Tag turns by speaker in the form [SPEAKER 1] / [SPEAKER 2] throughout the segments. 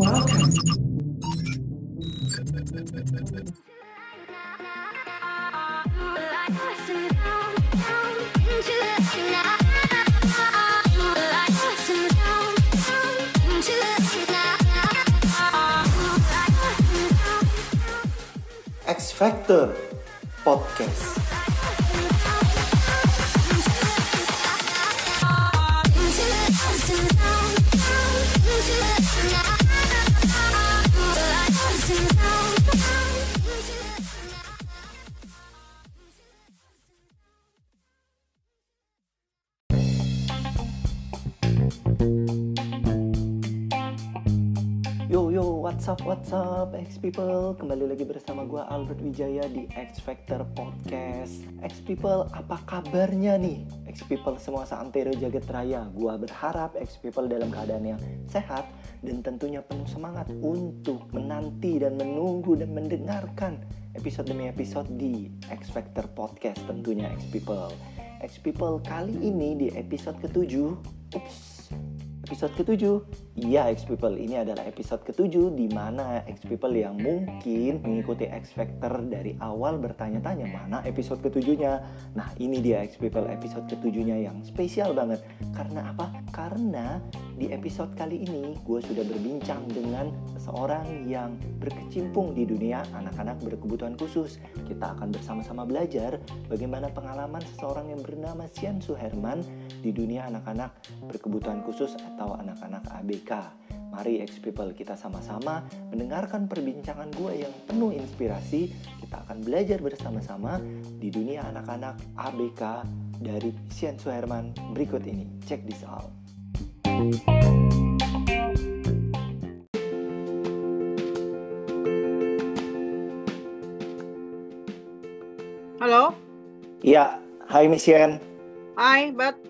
[SPEAKER 1] Welcome.
[SPEAKER 2] X Factor Podcast. What's up, X people? Kembali lagi bersama gue Albert Wijaya di X Factor Podcast. X people, apa kabarnya nih? X people semua seantero jagat raya. Gue berharap X people dalam keadaan yang sehat dan tentunya penuh semangat untuk menanti dan menunggu dan mendengarkan episode demi episode di X Factor Podcast tentunya X people. X people kali ini di episode ketujuh, ups, episode ketujuh. Iya X People, ini adalah episode ketujuh di mana X People yang mungkin mengikuti X Factor dari awal bertanya-tanya mana episode ketujuhnya. Nah ini dia X People episode ketujuhnya yang spesial banget. Karena apa? Karena di episode kali ini gue sudah berbincang dengan seseorang yang berkecimpung di dunia anak-anak berkebutuhan khusus. Kita akan bersama-sama belajar bagaimana pengalaman seseorang yang bernama Sian Suherman di dunia anak-anak berkebutuhan khusus atau anak-anak ABK. Mari X People kita sama-sama mendengarkan perbincangan gue yang penuh inspirasi. Kita akan belajar bersama-sama di dunia anak-anak ABK dari Sian Suherman berikut ini. Check this out.
[SPEAKER 3] Halo,
[SPEAKER 2] Ya, hai Misian.
[SPEAKER 3] hai, Bat.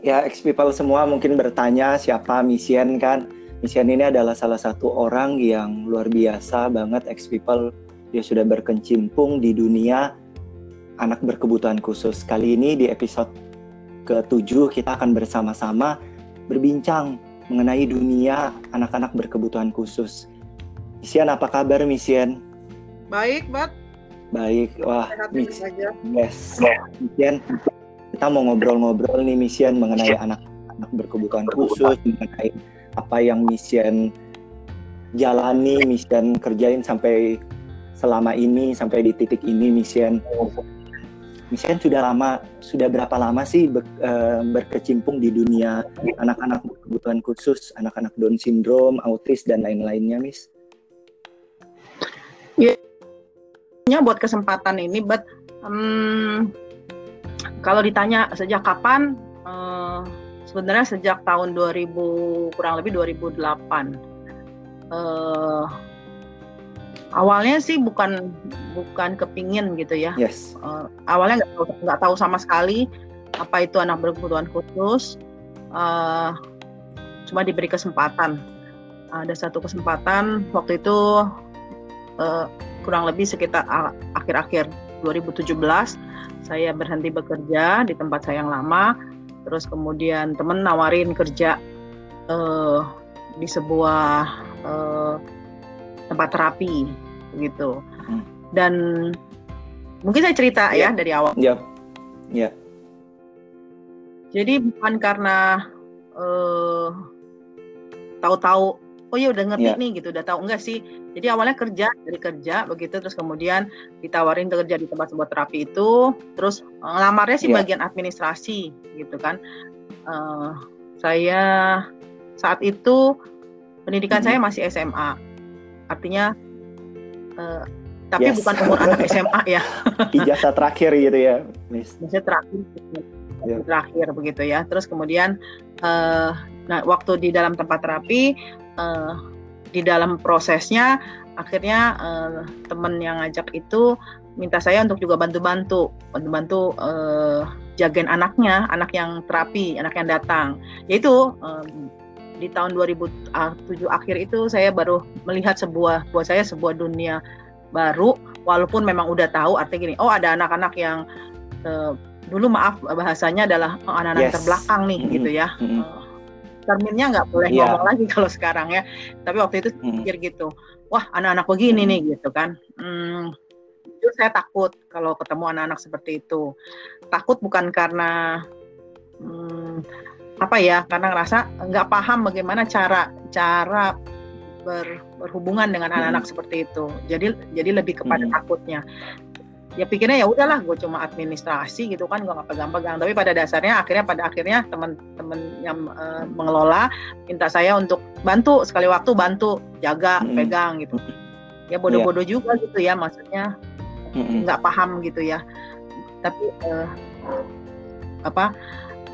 [SPEAKER 2] Ya, X People semua mungkin bertanya siapa Misian kan? Misian ini adalah salah satu orang yang luar biasa banget X People. Dia sudah berkecimpung di dunia anak berkebutuhan khusus. Kali ini di episode ke-7 kita akan bersama-sama berbincang mengenai dunia anak-anak berkebutuhan khusus. Misian apa kabar Misian?
[SPEAKER 3] Baik, Bat.
[SPEAKER 2] Baik, wah
[SPEAKER 3] Sehat
[SPEAKER 2] Mis-
[SPEAKER 3] saja.
[SPEAKER 2] Yes, Misian, kita mau ngobrol-ngobrol nih Misian mengenai anak-anak berkebutuhan khusus, mengenai apa yang Misian jalani, Misian kerjain sampai selama ini, sampai di titik ini Misian. Misian sudah lama, sudah berapa lama sih ber- eh, berkecimpung di dunia anak-anak berkebutuhan khusus, anak-anak Down syndrome, autis dan lain-lainnya, Miss?
[SPEAKER 3] Ya, buat kesempatan ini, Bat. Hmm, kalau ditanya sejak kapan, eh, sebenarnya sejak tahun 2000, kurang lebih 2008. Eh, awalnya sih bukan bukan kepingin gitu ya.
[SPEAKER 2] Yes.
[SPEAKER 3] Eh, awalnya nggak tahu nggak tahu sama sekali apa itu anak berkebutuhan khusus Eh, cuma diberi kesempatan ada satu kesempatan waktu itu eh, kurang lebih sekitar akhir-akhir 2017 saya berhenti bekerja di tempat saya yang lama terus kemudian temen nawarin kerja eh, di sebuah eh, tempat terapi gitu
[SPEAKER 2] Hmm.
[SPEAKER 3] dan mungkin saya cerita
[SPEAKER 2] Iya.
[SPEAKER 3] ya dari awal
[SPEAKER 2] Ya. Ya.
[SPEAKER 3] jadi bukan karena eh, tahu-tahu oh ya udah ngerti
[SPEAKER 2] Iya.
[SPEAKER 3] nih gitu udah tahu enggak sih jadi awalnya kerja dari kerja begitu terus kemudian ditawarin kerja di tempat sebuah terapi itu terus eh, ngelamarnya sih
[SPEAKER 2] Iya.
[SPEAKER 3] bagian administrasi gitu kan Eh, saya saat itu pendidikan
[SPEAKER 2] Mhm.
[SPEAKER 3] saya masih SMA artinya eh, tapi
[SPEAKER 2] Yes.
[SPEAKER 3] bukan umur anak SMA ya
[SPEAKER 2] Ijazah terakhir gitu ya, Miss.
[SPEAKER 3] maksudnya terakhir
[SPEAKER 2] Ya.
[SPEAKER 3] terakhir begitu ya terus kemudian eh nah waktu di dalam tempat terapi eh di dalam prosesnya akhirnya eh, temen yang ngajak itu minta saya untuk juga bantu-bantu bantu-bantu eh, jagain anaknya anak yang terapi anak yang datang yaitu eh, di tahun 2007 akhir itu saya baru melihat sebuah buat saya sebuah dunia baru walaupun memang udah tahu artinya gini oh ada anak-anak yang eh, dulu maaf bahasanya adalah anak-anak
[SPEAKER 2] Yes.
[SPEAKER 3] terbelakang nih
[SPEAKER 2] Mhm.
[SPEAKER 3] gitu ya
[SPEAKER 2] Mhm.
[SPEAKER 3] Eh, terminnya nggak boleh
[SPEAKER 2] Iya.
[SPEAKER 3] ngomong lagi kalau sekarang ya. Tapi waktu itu
[SPEAKER 2] Mm.
[SPEAKER 3] pikir gitu, wah anak-anak begini
[SPEAKER 2] Mm.
[SPEAKER 3] nih gitu kan. Hmm, jujur saya takut kalau ketemu anak-anak seperti itu. Takut bukan karena hmm, apa ya, karena ngerasa nggak paham bagaimana cara cara ber- berhubungan dengan
[SPEAKER 2] Mm.
[SPEAKER 3] anak-anak seperti itu. Jadi jadi lebih kepada
[SPEAKER 2] Mm.
[SPEAKER 3] takutnya. Ya pikirnya ya udahlah, gue cuma administrasi gitu kan, gue nggak pegang-pegang. Tapi pada dasarnya akhirnya pada akhirnya teman-teman yang eh, mengelola minta saya untuk bantu sekali waktu bantu jaga
[SPEAKER 2] Mm.
[SPEAKER 3] pegang gitu. Ya bodoh-bodoh juga gitu ya, maksudnya nggak paham gitu ya. Tapi eh, apa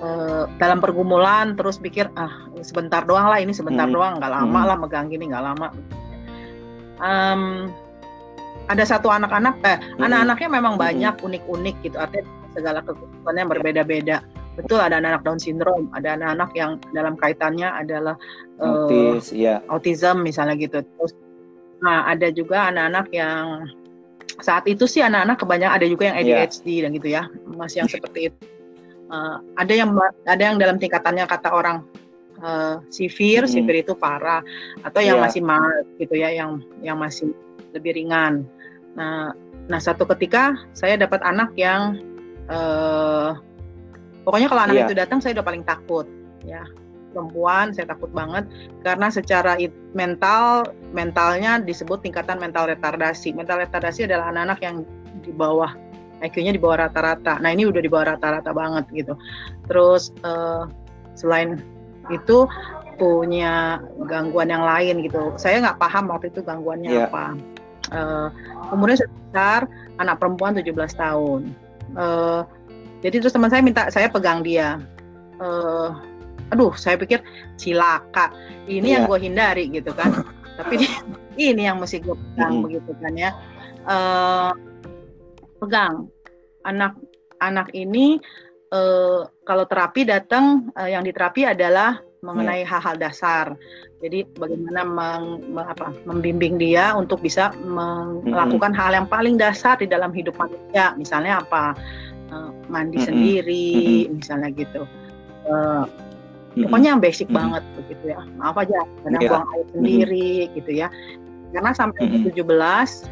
[SPEAKER 3] eh, dalam pergumulan terus pikir ah sebentar doang lah ini sebentar
[SPEAKER 2] Mm.
[SPEAKER 3] doang nggak lama
[SPEAKER 2] Mm.
[SPEAKER 3] lah megang gini nggak lama. Em, ada satu anak-anak eh
[SPEAKER 2] Mm-mm.
[SPEAKER 3] anak-anaknya memang
[SPEAKER 2] Mm-mm.
[SPEAKER 3] banyak unik-unik gitu artinya segala kekurangannya berbeda-beda. Betul ada anak-anak Down syndrome, ada anak-anak yang dalam kaitannya adalah eh,
[SPEAKER 2] Autis, ya.
[SPEAKER 3] autism misalnya gitu. Terus nah ada juga anak-anak yang saat itu sih anak-anak kebanyakan ada juga yang
[SPEAKER 2] Iya.
[SPEAKER 3] ADHD dan gitu ya, masih yang seperti itu. Eh, ada yang ada yang dalam tingkatannya kata orang eh, severe,
[SPEAKER 2] Mm.
[SPEAKER 3] severe itu parah, atau yang
[SPEAKER 2] Iya.
[SPEAKER 3] masih mild gitu ya, yang yang masih lebih ringan. Nah, nah satu ketika saya dapat anak yang eh, pokoknya kalau anak
[SPEAKER 2] Iya.
[SPEAKER 3] itu datang saya udah paling takut ya. Perempuan saya takut banget. Karena secara it- mental mentalnya disebut tingkatan mental retardasi. Mental retardasi adalah anak-anak yang di bawah IQ-nya di bawah rata-rata. Nah ini udah di bawah rata-rata banget gitu. Terus eh, selain itu punya gangguan yang lain gitu. Saya nggak paham waktu itu gangguannya
[SPEAKER 2] Iya.
[SPEAKER 3] apa Eh, umurnya sekitar anak perempuan 17 tahun. Eh, jadi terus teman saya minta saya pegang dia. Eh, aduh saya pikir cilaka ini yang
[SPEAKER 2] Iya.
[SPEAKER 3] gue hindari gitu kan. Tapi ini yang mesti gue pegang
[SPEAKER 2] Mm-mm.
[SPEAKER 3] begitu kan ya. Eh, pegang. Anak anak ini eh, kalau terapi datang eh, yang diterapi adalah mengenai hal-hal dasar jadi bagaimana meng- me- apa, membimbing dia untuk bisa melakukan hal yang paling dasar di dalam hidup manusia misalnya apa Eh, mandi
[SPEAKER 2] Mm-mm.
[SPEAKER 3] sendiri misalnya gitu
[SPEAKER 2] Mm-mm.
[SPEAKER 3] pokoknya yang basic
[SPEAKER 2] Mm-mm.
[SPEAKER 3] banget begitu ya maaf aja kadang
[SPEAKER 2] Iya.
[SPEAKER 3] buang air sendiri gitu ya karena sampai
[SPEAKER 2] Mm-mm.
[SPEAKER 3] 17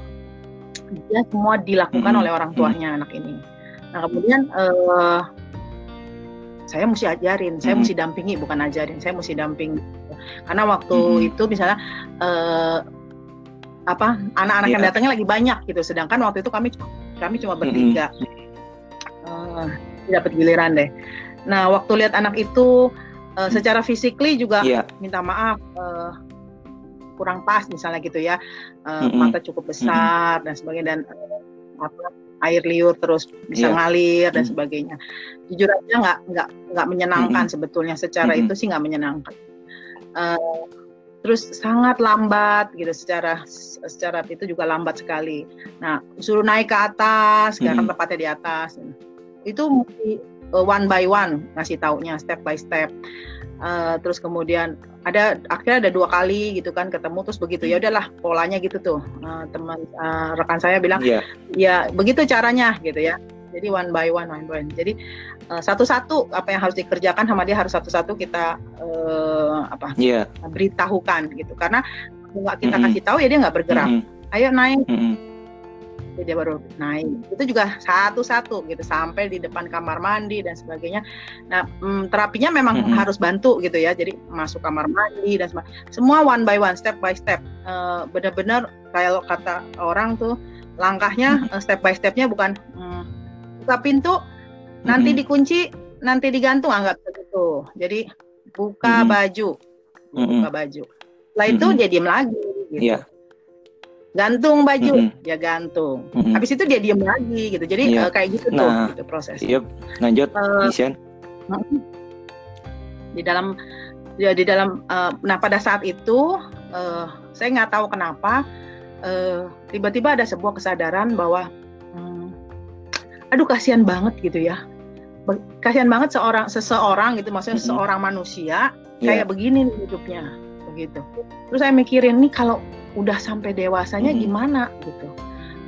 [SPEAKER 3] dia semua dilakukan
[SPEAKER 2] Mm-mm.
[SPEAKER 3] oleh orang tuanya anak ini nah kemudian eh, saya mesti ajarin saya
[SPEAKER 2] Mm-mm.
[SPEAKER 3] mesti dampingi bukan ajarin saya mesti dampingi karena waktu
[SPEAKER 2] Mm-mm.
[SPEAKER 3] itu misalnya eh, apa anak-anak yang
[SPEAKER 2] Iya.
[SPEAKER 3] datangnya lagi banyak gitu sedangkan waktu itu kami kami cuma bertiga Eh, dapat giliran deh nah waktu lihat anak itu eh, secara physically juga
[SPEAKER 2] Iya.
[SPEAKER 3] minta maaf eh, kurang pas misalnya gitu ya Eh,
[SPEAKER 2] Mm-mm.
[SPEAKER 3] mata cukup besar dan sebagainya dan eh, apa, air liur terus bisa
[SPEAKER 2] Iya.
[SPEAKER 3] ngalir dan
[SPEAKER 2] Mm.
[SPEAKER 3] sebagainya jujur aja nggak nggak nggak menyenangkan sebetulnya secara
[SPEAKER 2] Mm-mm.
[SPEAKER 3] itu sih nggak menyenangkan Eh, terus sangat lambat gitu secara secara itu juga lambat sekali nah suruh naik ke atas karena
[SPEAKER 2] Mm-mm.
[SPEAKER 3] tempatnya di atas itu mesti uh, one by one ngasih taunya step by step Uh, terus kemudian ada akhirnya ada dua kali gitu kan ketemu terus begitu ya udahlah polanya gitu tuh Uh, teman uh, rekan saya bilang
[SPEAKER 2] Iya.
[SPEAKER 3] ya begitu caranya gitu ya jadi one by one one by one jadi uh, satu-satu apa yang harus dikerjakan sama dia harus satu-satu kita uh, apa
[SPEAKER 2] Iya.
[SPEAKER 3] beritahukan gitu karena nggak kita
[SPEAKER 2] Mm-mm.
[SPEAKER 3] kasih tahu ya dia nggak bergerak
[SPEAKER 2] Mm-mm.
[SPEAKER 3] ayo naik
[SPEAKER 2] Mm-mm.
[SPEAKER 3] Jadi dia baru naik itu juga satu-satu gitu sampai di depan kamar mandi dan sebagainya nah mm, terapinya memang
[SPEAKER 2] Mm-mm.
[SPEAKER 3] harus bantu gitu ya jadi masuk kamar mandi dan seba- semua one by one step by step Eh, benar-benar kalau kata orang tuh langkahnya eh, step by stepnya bukan mm, buka pintu nanti
[SPEAKER 2] Mm-mm.
[SPEAKER 3] dikunci nanti digantung ah, nggak begitu jadi buka
[SPEAKER 2] Mm-mm.
[SPEAKER 3] baju buka baju setelah itu
[SPEAKER 2] Mm-mm.
[SPEAKER 3] dia diem lagi gitu
[SPEAKER 2] Iya.
[SPEAKER 3] Gantung baju
[SPEAKER 2] Mm-mm.
[SPEAKER 3] ya gantung
[SPEAKER 2] Mm-mm.
[SPEAKER 3] habis itu dia diem lagi gitu jadi
[SPEAKER 2] Iya.
[SPEAKER 3] eh, kayak gitu tuh
[SPEAKER 2] Nah,
[SPEAKER 3] gitu proses
[SPEAKER 2] Iya. Lanjut, Isyan.
[SPEAKER 3] di dalam ya di dalam eh, nah pada saat itu eh, saya nggak tahu kenapa eh, tiba-tiba ada sebuah kesadaran bahwa hmm, aduh kasihan banget gitu ya kasihan banget seorang seseorang gitu maksudnya
[SPEAKER 2] Mm-mm.
[SPEAKER 3] seorang manusia
[SPEAKER 2] Iya.
[SPEAKER 3] kayak begini nih hidupnya begitu terus saya mikirin nih kalau udah sampai dewasanya
[SPEAKER 2] Mm-mm.
[SPEAKER 3] gimana gitu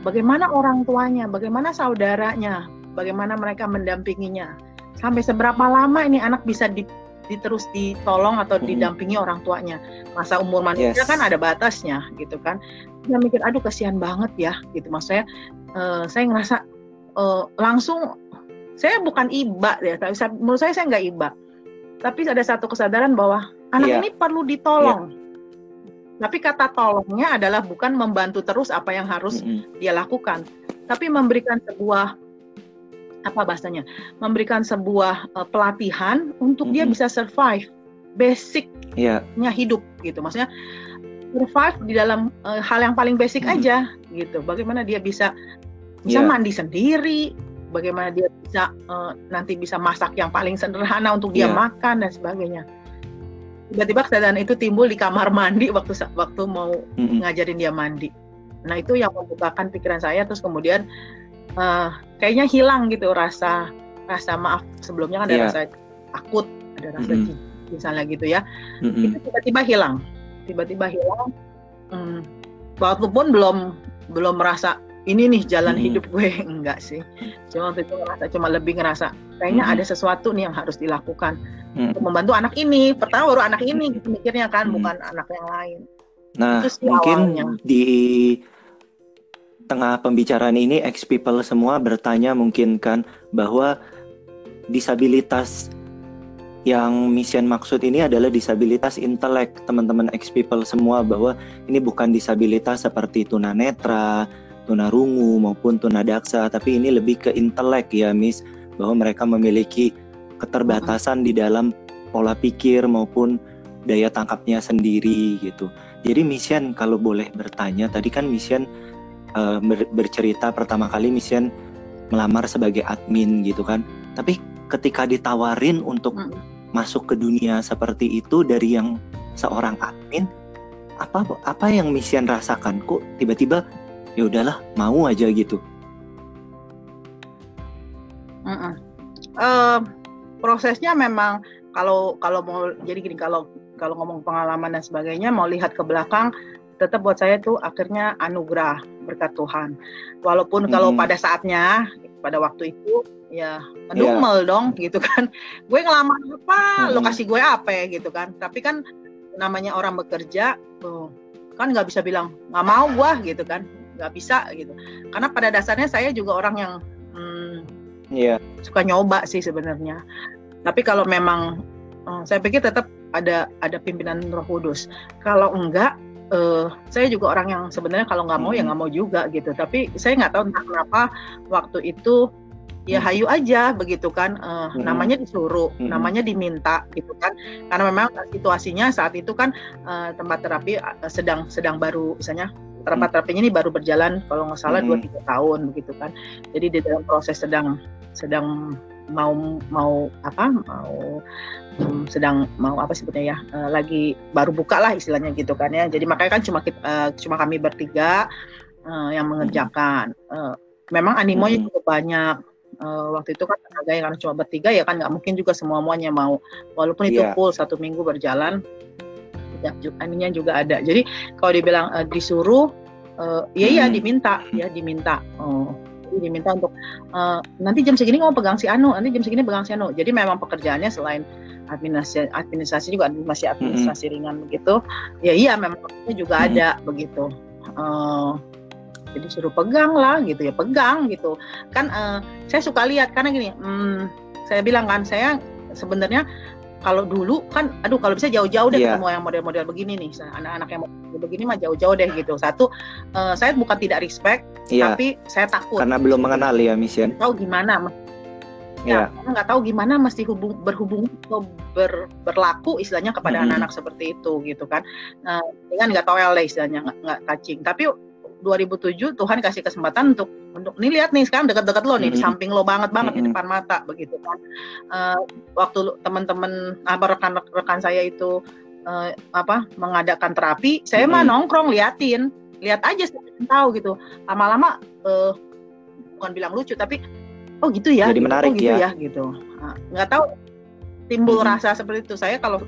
[SPEAKER 3] bagaimana orang tuanya bagaimana saudaranya bagaimana mereka mendampinginya sampai seberapa lama ini anak bisa di di terus ditolong atau
[SPEAKER 2] Mm-mm.
[SPEAKER 3] didampingi orang tuanya. Masa umur manusia
[SPEAKER 2] Yes.
[SPEAKER 3] kan ada batasnya gitu kan. Dia mikir aduh kasihan banget ya gitu. Maksudnya eh, saya ngerasa eh, langsung saya bukan iba ya, tapi saya- menurut saya saya nggak iba. Tapi ada satu kesadaran bahwa anak
[SPEAKER 2] Iya.
[SPEAKER 3] ini perlu ditolong. Tapi kata tolongnya adalah bukan membantu terus apa yang harus
[SPEAKER 2] Mm-mm.
[SPEAKER 3] dia lakukan, tapi memberikan sebuah apa bahasanya, memberikan sebuah eh, pelatihan untuk dia
[SPEAKER 2] Mm-mm.
[SPEAKER 3] bisa survive basicnya
[SPEAKER 2] Iya.
[SPEAKER 3] hidup gitu, maksudnya survive di dalam eh, hal yang paling basic
[SPEAKER 2] Mm-mm.
[SPEAKER 3] aja gitu. Bagaimana dia bisa bisa
[SPEAKER 2] Iya.
[SPEAKER 3] mandi sendiri, bagaimana dia bisa eh, nanti bisa masak yang paling sederhana untuk dia
[SPEAKER 2] Iya.
[SPEAKER 3] makan dan sebagainya. Tiba-tiba kesadaran itu timbul di kamar mandi waktu waktu mau
[SPEAKER 2] Mm-mm.
[SPEAKER 3] ngajarin dia mandi. Nah itu yang membukakan pikiran saya terus kemudian eh, kayaknya hilang gitu rasa rasa maaf sebelumnya kan ada
[SPEAKER 2] Iya.
[SPEAKER 3] rasa takut, ada rasa jijik misalnya gitu ya.
[SPEAKER 2] Mm-mm.
[SPEAKER 3] Itu tiba-tiba hilang, tiba-tiba hilang. Hmm, walaupun belum belum merasa ini nih jalan
[SPEAKER 2] Mm-mm.
[SPEAKER 3] hidup gue enggak sih. Cuma waktu itu ngerasa cuma lebih ngerasa kayaknya
[SPEAKER 2] Mm-mm.
[SPEAKER 3] ada sesuatu nih yang harus dilakukan
[SPEAKER 2] Mm.
[SPEAKER 3] untuk membantu anak ini. Pertama baru anak ini gitu mikirnya kan,
[SPEAKER 2] Mm.
[SPEAKER 3] bukan anak yang lain.
[SPEAKER 2] Nah, mungkin
[SPEAKER 3] awalnya.
[SPEAKER 2] di tengah pembicaraan ini ex people semua bertanya mungkin kan bahwa disabilitas yang mission maksud ini adalah disabilitas intelek teman-teman ex people semua bahwa ini bukan disabilitas seperti tunanetra, tunarungu maupun tunadaksa tapi ini lebih ke intelek ya Miss bahwa mereka memiliki keterbatasan di dalam pola pikir maupun daya tangkapnya sendiri gitu. Jadi Mission kalau boleh bertanya, tadi kan Mission eh, ber- bercerita pertama kali Mission melamar sebagai admin gitu kan. Tapi ketika ditawarin untuk
[SPEAKER 3] Mm.
[SPEAKER 2] masuk ke dunia seperti itu dari yang seorang admin, apa apa yang Mission rasakan? Kok tiba-tiba ya udahlah mau aja gitu.
[SPEAKER 3] Mm-mm. Eh, prosesnya memang kalau kalau mau jadi gini kalau kalau ngomong pengalaman dan sebagainya mau lihat ke belakang tetap buat saya tuh akhirnya anugerah berkat Tuhan walaupun kalau
[SPEAKER 2] Hmm.
[SPEAKER 3] pada saatnya pada waktu itu ya ngedumel dong gitu kan gue ngelamar apa lo
[SPEAKER 2] Hmm.
[SPEAKER 3] kasih gue apa ya gitu kan tapi kan namanya orang bekerja tuh kan nggak bisa bilang nggak mau gue gitu kan nggak bisa gitu karena pada dasarnya saya juga orang yang hmm,
[SPEAKER 2] Iya.
[SPEAKER 3] suka nyoba sih sebenarnya. Tapi kalau memang eh, saya pikir tetap ada ada pimpinan Roh Kudus. Kalau enggak eh, saya juga orang yang sebenarnya kalau nggak mau ya
[SPEAKER 2] Hmm.
[SPEAKER 3] nggak mau juga gitu. Tapi saya nggak tahu entah kenapa waktu itu ya
[SPEAKER 2] Hmm.
[SPEAKER 3] hayu aja begitu kan Eh,
[SPEAKER 2] Hmm.
[SPEAKER 3] namanya disuruh,
[SPEAKER 2] Hmm.
[SPEAKER 3] namanya diminta gitu kan. Karena memang situasinya saat itu kan eh, tempat terapi eh, sedang sedang baru misalnya tempat terapinya ini baru berjalan kalau nggak salah
[SPEAKER 2] Hmm.
[SPEAKER 3] dua tiga tahun begitu kan. Jadi di dalam proses sedang sedang mau mau apa mau hmm, sedang mau apa sebetulnya ya eh, lagi baru buka lah istilahnya gitu kan ya jadi makanya kan cuma kita, eh, cuma kami bertiga eh, yang mengerjakan Eh, memang animonya
[SPEAKER 2] Mhm.
[SPEAKER 3] cukup banyak Eh, waktu itu kan tenaganya karena cuma bertiga ya kan nggak mungkin juga semua muanya mau walaupun itu
[SPEAKER 2] Iya.
[SPEAKER 3] full satu minggu berjalan ya, aninya juga ada jadi kalau dibilang eh, disuruh eh, ya iya
[SPEAKER 2] Hmm.
[SPEAKER 3] diminta ya diminta oh diminta untuk eh, nanti jam segini kamu pegang si Anu, nanti jam segini pegang si Anu. Jadi memang pekerjaannya selain administrasi, administrasi juga masih administrasi ringan begitu. Ya iya memang juga
[SPEAKER 2] Mm-mm.
[SPEAKER 3] ada begitu. Eh, jadi suruh pegang lah gitu ya pegang gitu kan eh, saya suka lihat karena gini hmm, saya bilang kan saya sebenarnya kalau dulu kan aduh kalau bisa jauh-jauh deh
[SPEAKER 2] Iya.
[SPEAKER 3] ketemu yang model-model begini nih anak-anak yang model begini mah jauh-jauh deh gitu satu eh, saya bukan tidak respect
[SPEAKER 2] Iya.
[SPEAKER 3] tapi saya takut
[SPEAKER 2] Karena belum mengenal ya Mission.
[SPEAKER 3] tahu gimana
[SPEAKER 2] Iya.
[SPEAKER 3] ya, karena nggak tahu gimana mesti hubung berhubung atau ber, berlaku istilahnya kepada anak-anak seperti itu gitu kan nah, dengan nggak tahu lah istilahnya nggak nggak touching tapi 2007 Tuhan kasih kesempatan untuk untuk nih lihat nih sekarang dekat-dekat lo nih di
[SPEAKER 2] Mm-mm.
[SPEAKER 3] samping lo banget banget di
[SPEAKER 2] Mm-mm.
[SPEAKER 3] depan mata begitu kan Eh, waktu teman-teman apa rekan-rekan saya itu eh, apa mengadakan terapi saya mah
[SPEAKER 2] Mm-mm.
[SPEAKER 3] nongkrong liatin lihat aja pengen tahu gitu lama-lama eh, bukan bilang lucu tapi oh gitu ya
[SPEAKER 2] Jadi menarik
[SPEAKER 3] oh, gitu
[SPEAKER 2] ya.
[SPEAKER 3] ya gitu Nah, nggak tahu timbul
[SPEAKER 2] Mm-mm.
[SPEAKER 3] rasa seperti itu saya kalau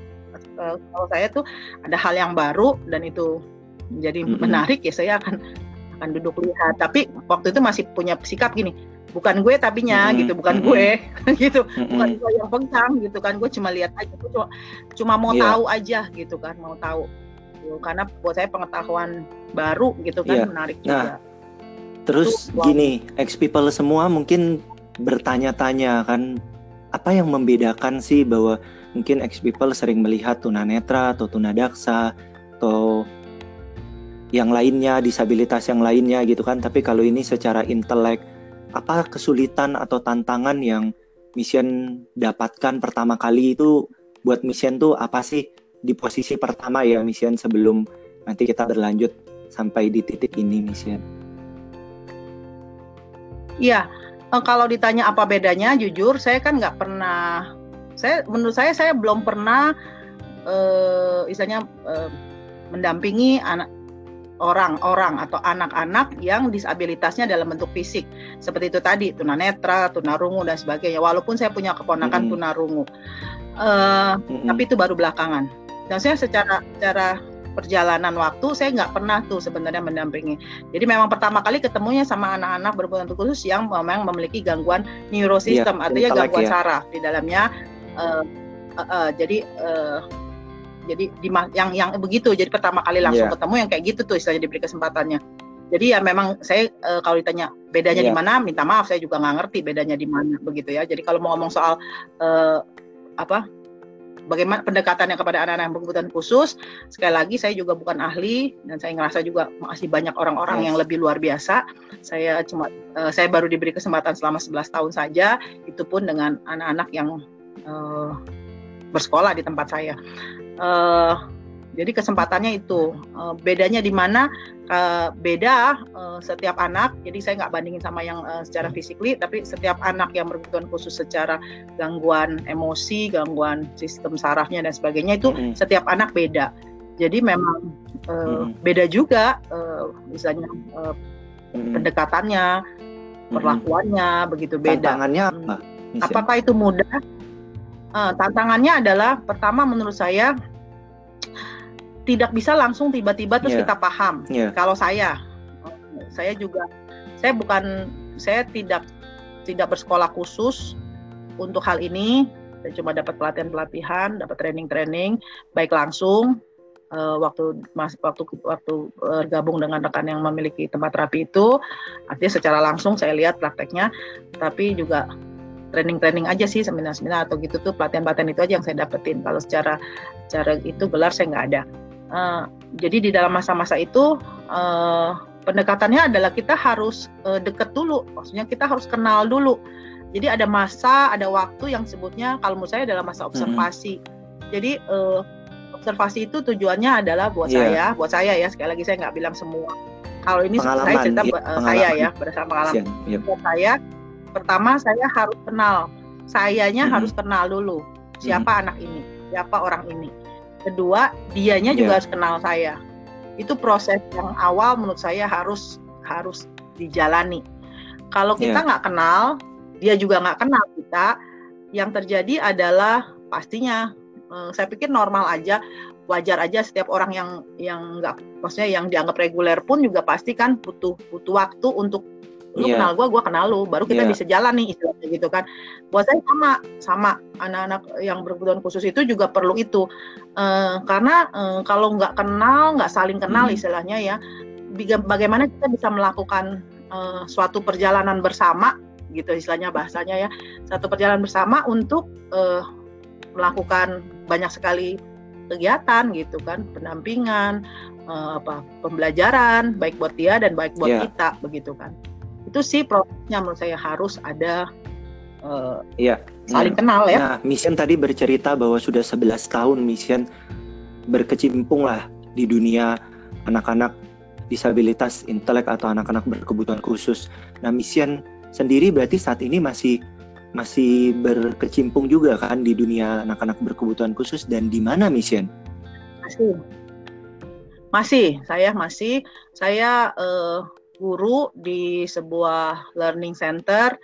[SPEAKER 3] kalau saya tuh ada hal yang baru dan itu menjadi
[SPEAKER 2] Mm-mm.
[SPEAKER 3] menarik ya saya akan akan duduk lihat tapi waktu itu masih punya sikap gini bukan gue tapinya
[SPEAKER 2] Mm-mm.
[SPEAKER 3] gitu bukan
[SPEAKER 2] Mm-mm.
[SPEAKER 3] gue gitu
[SPEAKER 2] Mm-mm.
[SPEAKER 3] bukan gue yang pegang gitu kan gue cuma lihat aja gue cuma cuma mau
[SPEAKER 2] Iya.
[SPEAKER 3] tahu aja gitu kan mau tahu Gitu. karena buat saya pengetahuan baru gitu kan
[SPEAKER 2] Iya.
[SPEAKER 3] menarik
[SPEAKER 2] Nah,
[SPEAKER 3] juga
[SPEAKER 2] Terus
[SPEAKER 3] Wow.
[SPEAKER 2] gini, ex people semua mungkin bertanya-tanya kan apa yang membedakan sih bahwa mungkin ex people sering melihat tunanetra atau tunadaksa atau yang lainnya disabilitas yang lainnya gitu kan tapi kalau ini secara intelek apa kesulitan atau tantangan yang mission dapatkan pertama kali itu buat mission tuh apa sih di posisi pertama ya mission sebelum nanti kita berlanjut sampai di titik ini mission
[SPEAKER 3] Iya, eh, kalau ditanya apa bedanya, jujur saya kan nggak pernah. Saya menurut saya saya belum pernah, eh, istilahnya eh, mendampingi anak orang-orang atau anak-anak yang disabilitasnya dalam bentuk fisik seperti itu tadi tunanetra, tunarungu dan sebagainya. Walaupun saya punya keponakan
[SPEAKER 2] Mm-mm.
[SPEAKER 3] tunarungu, Eh,
[SPEAKER 2] Mm-mm.
[SPEAKER 3] tapi itu baru belakangan. Dan saya secara secara perjalanan waktu saya nggak pernah tuh sebenarnya mendampingi. Jadi memang pertama kali ketemunya sama anak-anak berkebutuhan khusus yang memang memiliki gangguan neurosistem, artinya
[SPEAKER 2] intelek
[SPEAKER 3] gangguan
[SPEAKER 2] ya.
[SPEAKER 3] saraf di dalamnya. eh, eh, eh, jadi eh, jadi di yang yang begitu. Jadi pertama kali langsung
[SPEAKER 2] Iya.
[SPEAKER 3] ketemu yang kayak gitu tuh istilahnya diberi kesempatannya. Jadi ya memang saya eh, kalau ditanya bedanya di
[SPEAKER 2] Iya.
[SPEAKER 3] mana, minta maaf saya juga nggak ngerti bedanya di mana begitu ya. Jadi kalau mau ngomong soal eh, apa bagaimana pendekatannya kepada anak-anak yang berkebutuhan khusus sekali lagi saya juga bukan ahli dan saya ngerasa juga masih banyak orang-orang
[SPEAKER 2] Yes.
[SPEAKER 3] yang lebih luar biasa saya cuma eh, saya baru diberi kesempatan selama 11 tahun saja itu pun dengan anak-anak yang bersekolah di tempat saya Eh, jadi kesempatannya itu Eh, bedanya di mana eh, beda eh, setiap anak jadi saya nggak bandingin sama yang eh, secara physically tapi setiap anak yang berkebutuhan khusus secara gangguan emosi gangguan sistem sarafnya dan sebagainya itu
[SPEAKER 2] Mm-mm.
[SPEAKER 3] setiap anak beda jadi memang eh,
[SPEAKER 2] Mm-mm.
[SPEAKER 3] beda juga eh, misalnya eh,
[SPEAKER 2] Mm-mm.
[SPEAKER 3] pendekatannya
[SPEAKER 2] Mm-mm.
[SPEAKER 3] perlakuannya begitu beda
[SPEAKER 2] Tantangannya apa? Mission?
[SPEAKER 3] apakah itu mudah Eh, tantangannya adalah pertama menurut saya tidak bisa langsung tiba-tiba terus
[SPEAKER 2] Iya.
[SPEAKER 3] kita paham
[SPEAKER 2] Iya.
[SPEAKER 3] kalau saya saya juga saya bukan saya tidak tidak bersekolah khusus untuk hal ini saya cuma dapat pelatihan-pelatihan dapat training-training baik langsung eh, waktu mas waktu waktu gabung dengan rekan yang memiliki tempat terapi itu artinya secara langsung saya lihat prakteknya tapi juga training-training aja sih seminar-seminar atau gitu tuh pelatihan-pelatihan itu aja yang saya dapetin. Kalau secara secara itu gelar saya nggak ada. Eh, jadi di dalam masa-masa itu eh, pendekatannya adalah kita harus eh, deket dulu. Maksudnya kita harus kenal dulu. Jadi ada masa ada waktu yang sebutnya kalau menurut saya adalah masa observasi. Jadi eh, observasi itu tujuannya adalah buat
[SPEAKER 2] Iya.
[SPEAKER 3] saya buat saya ya. Sekali lagi saya nggak bilang semua. Kalau ini saya
[SPEAKER 2] Pengalaman,
[SPEAKER 3] cerita
[SPEAKER 2] iya,
[SPEAKER 3] buat, eh, saya ya berdasarkan pengalaman.
[SPEAKER 2] Mission. Iya.
[SPEAKER 3] buat saya pertama saya harus kenal. Sayanya
[SPEAKER 2] Mhm.
[SPEAKER 3] harus kenal dulu siapa anak ini siapa orang ini. Kedua dianya juga harus kenal saya. Itu proses yang awal menurut saya harus harus dijalani. Kalau kita nggak kenal dia juga nggak kenal kita yang terjadi adalah pastinya eh, saya pikir normal aja wajar aja setiap orang yang yang nggak maksudnya yang dianggap reguler pun juga pasti kan butuh butuh waktu untuk lu
[SPEAKER 2] Iya.
[SPEAKER 3] kenal gua gua kenal lu baru kita
[SPEAKER 2] Iya.
[SPEAKER 3] bisa jalan nih istilahnya gitu kan buat saya sama sama anak-anak yang berkebutuhan khusus itu juga perlu itu Eh, karena eh, kalau nggak kenal nggak saling kenal
[SPEAKER 2] Hmm.
[SPEAKER 3] istilahnya ya bagaimana kita bisa melakukan eh, suatu perjalanan bersama gitu istilahnya bahasanya ya satu perjalanan bersama untuk eh, melakukan banyak sekali kegiatan gitu kan pendampingan eh, apa pembelajaran baik buat dia dan baik buat
[SPEAKER 2] Iya.
[SPEAKER 3] kita begitu kan itu sih prosesnya menurut saya harus ada eh,
[SPEAKER 2] Iya.
[SPEAKER 3] saling kenal ya
[SPEAKER 2] Nah, Mission tadi bercerita bahwa sudah 11 tahun Mission berkecimpung lah di dunia anak-anak disabilitas intelek atau anak-anak berkebutuhan khusus. Nah, Mission sendiri berarti saat ini masih masih berkecimpung juga kan di dunia anak-anak berkebutuhan khusus dan di mana Mission?
[SPEAKER 3] masih masih saya masih saya eh, guru di sebuah learning center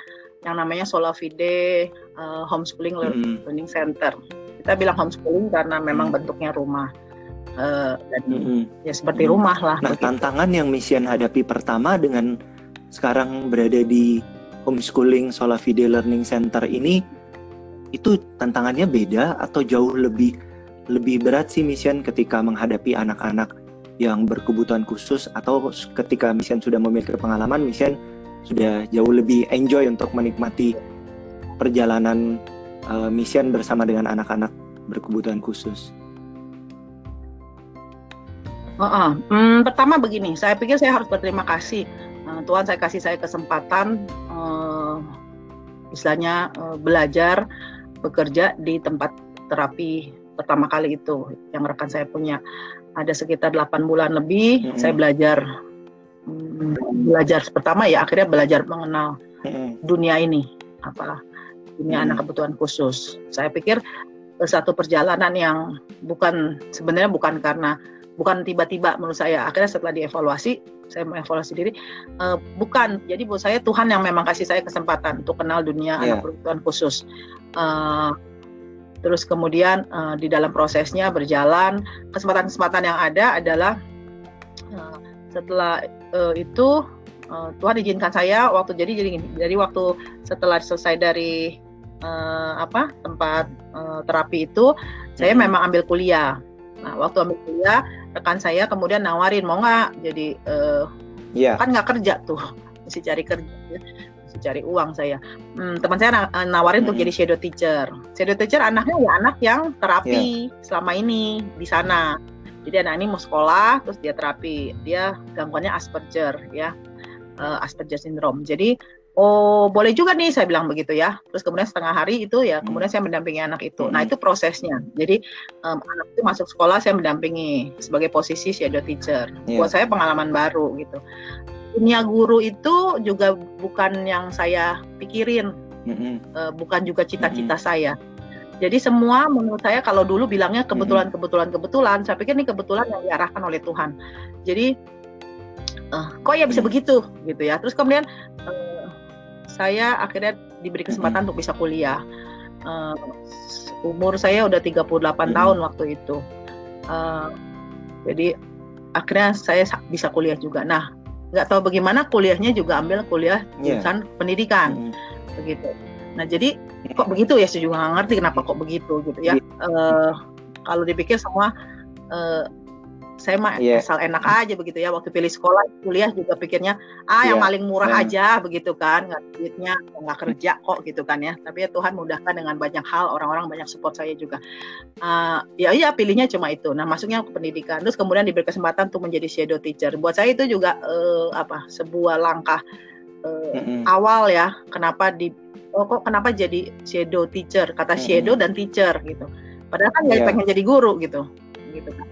[SPEAKER 3] yang namanya Solavide eh, Homeschooling
[SPEAKER 2] Mm-mm.
[SPEAKER 3] Learning Center kita bilang homeschooling karena memang
[SPEAKER 2] Hmm.
[SPEAKER 3] bentuknya rumah uh, dan mm-hmm. ya seperti mm-hmm. rumah lah.
[SPEAKER 2] Nah begitu. tantangan yang Mission hadapi pertama dengan sekarang berada di homeschooling Solavide Learning Center ini itu tantangannya beda atau jauh lebih lebih berat sih Mission ketika menghadapi anak-anak yang berkebutuhan khusus atau ketika Mission sudah memiliki pengalaman Mission sudah jauh lebih enjoy untuk menikmati perjalanan uh, mission bersama dengan anak-anak berkebutuhan khusus?
[SPEAKER 3] Uh -uh. Hmm, pertama begini, saya pikir saya harus berterima kasih uh, Tuhan saya kasih saya kesempatan uh, istilahnya uh, belajar bekerja di tempat terapi pertama kali itu yang rekan saya punya ada sekitar 8 bulan lebih mm -hmm. saya belajar um, belajar pertama ya akhirnya belajar mengenal mm -hmm. dunia ini apalah punya hmm. anak kebutuhan khusus. Saya pikir eh, satu perjalanan yang bukan sebenarnya bukan karena bukan tiba-tiba menurut saya akhirnya setelah dievaluasi saya mengevaluasi diri uh, bukan jadi buat saya Tuhan yang memang kasih saya kesempatan untuk kenal dunia yeah. anak kebutuhan khusus uh, terus kemudian uh, di dalam prosesnya berjalan kesempatan-kesempatan yang ada adalah uh, setelah uh, itu uh, Tuhan izinkan saya waktu jadi jadi jadi waktu setelah selesai dari uh, apa tempat uh, terapi itu saya hmm. memang ambil kuliah. Nah waktu ambil kuliah rekan saya kemudian nawarin mau nggak jadi uh, yeah. kan nggak kerja tuh mesti cari kerja mesti cari uang saya. Hmm, teman saya nawarin hmm. untuk jadi shadow teacher. Shadow teacher anaknya ya anak yang terapi yeah. selama ini di sana. Jadi anak ini mau sekolah terus dia terapi. Dia gangguannya Asperger ya. Uh, Asperger syndrome. Jadi oh boleh juga nih saya bilang begitu ya terus kemudian setengah hari itu ya kemudian saya mendampingi anak itu nah hmm. itu prosesnya jadi um, anak itu masuk sekolah saya mendampingi sebagai posisi shadow teacher yeah. buat saya pengalaman baru gitu dunia guru itu juga bukan yang saya pikirin mm-hmm. uh, bukan juga cita-cita mm-hmm. saya jadi semua menurut saya kalau dulu bilangnya kebetulan kebetulan kebetulan saya pikir ini kebetulan yang diarahkan oleh Tuhan jadi uh, kok ya bisa begitu gitu ya terus kemudian uh, saya akhirnya diberi kesempatan untuk bisa kuliah. Uh, umur saya udah 38 hmm. tahun waktu itu. Uh, jadi akhirnya saya bisa kuliah juga. Nah, nggak tahu bagaimana kuliahnya juga ambil kuliah yeah. jurusan pendidikan, hmm. begitu. Nah, jadi kok begitu ya? Saya juga nggak ngerti kenapa kok begitu gitu ya. Uh, kalau dipikir semua uh, saya mah yeah. asal enak aja begitu ya waktu pilih sekolah kuliah juga pikirnya ah yang iya. paling murah yeah. aja begitu kan nggak duitnya nggak kerja kok gitu kan ya tapi ya Tuhan mudahkan dengan banyak hal orang-orang banyak support saya juga uh, ya iya pilihnya cuma itu nah masuknya ke pendidikan terus kemudian diberi kesempatan untuk menjadi shadow teacher buat saya itu juga uh, apa sebuah langkah uh, mm -hmm. awal ya kenapa di oh kok kenapa jadi shadow teacher kata shadow mm -hmm. dan teacher gitu padahal kan yeah. pengen jadi guru gitu gitu kan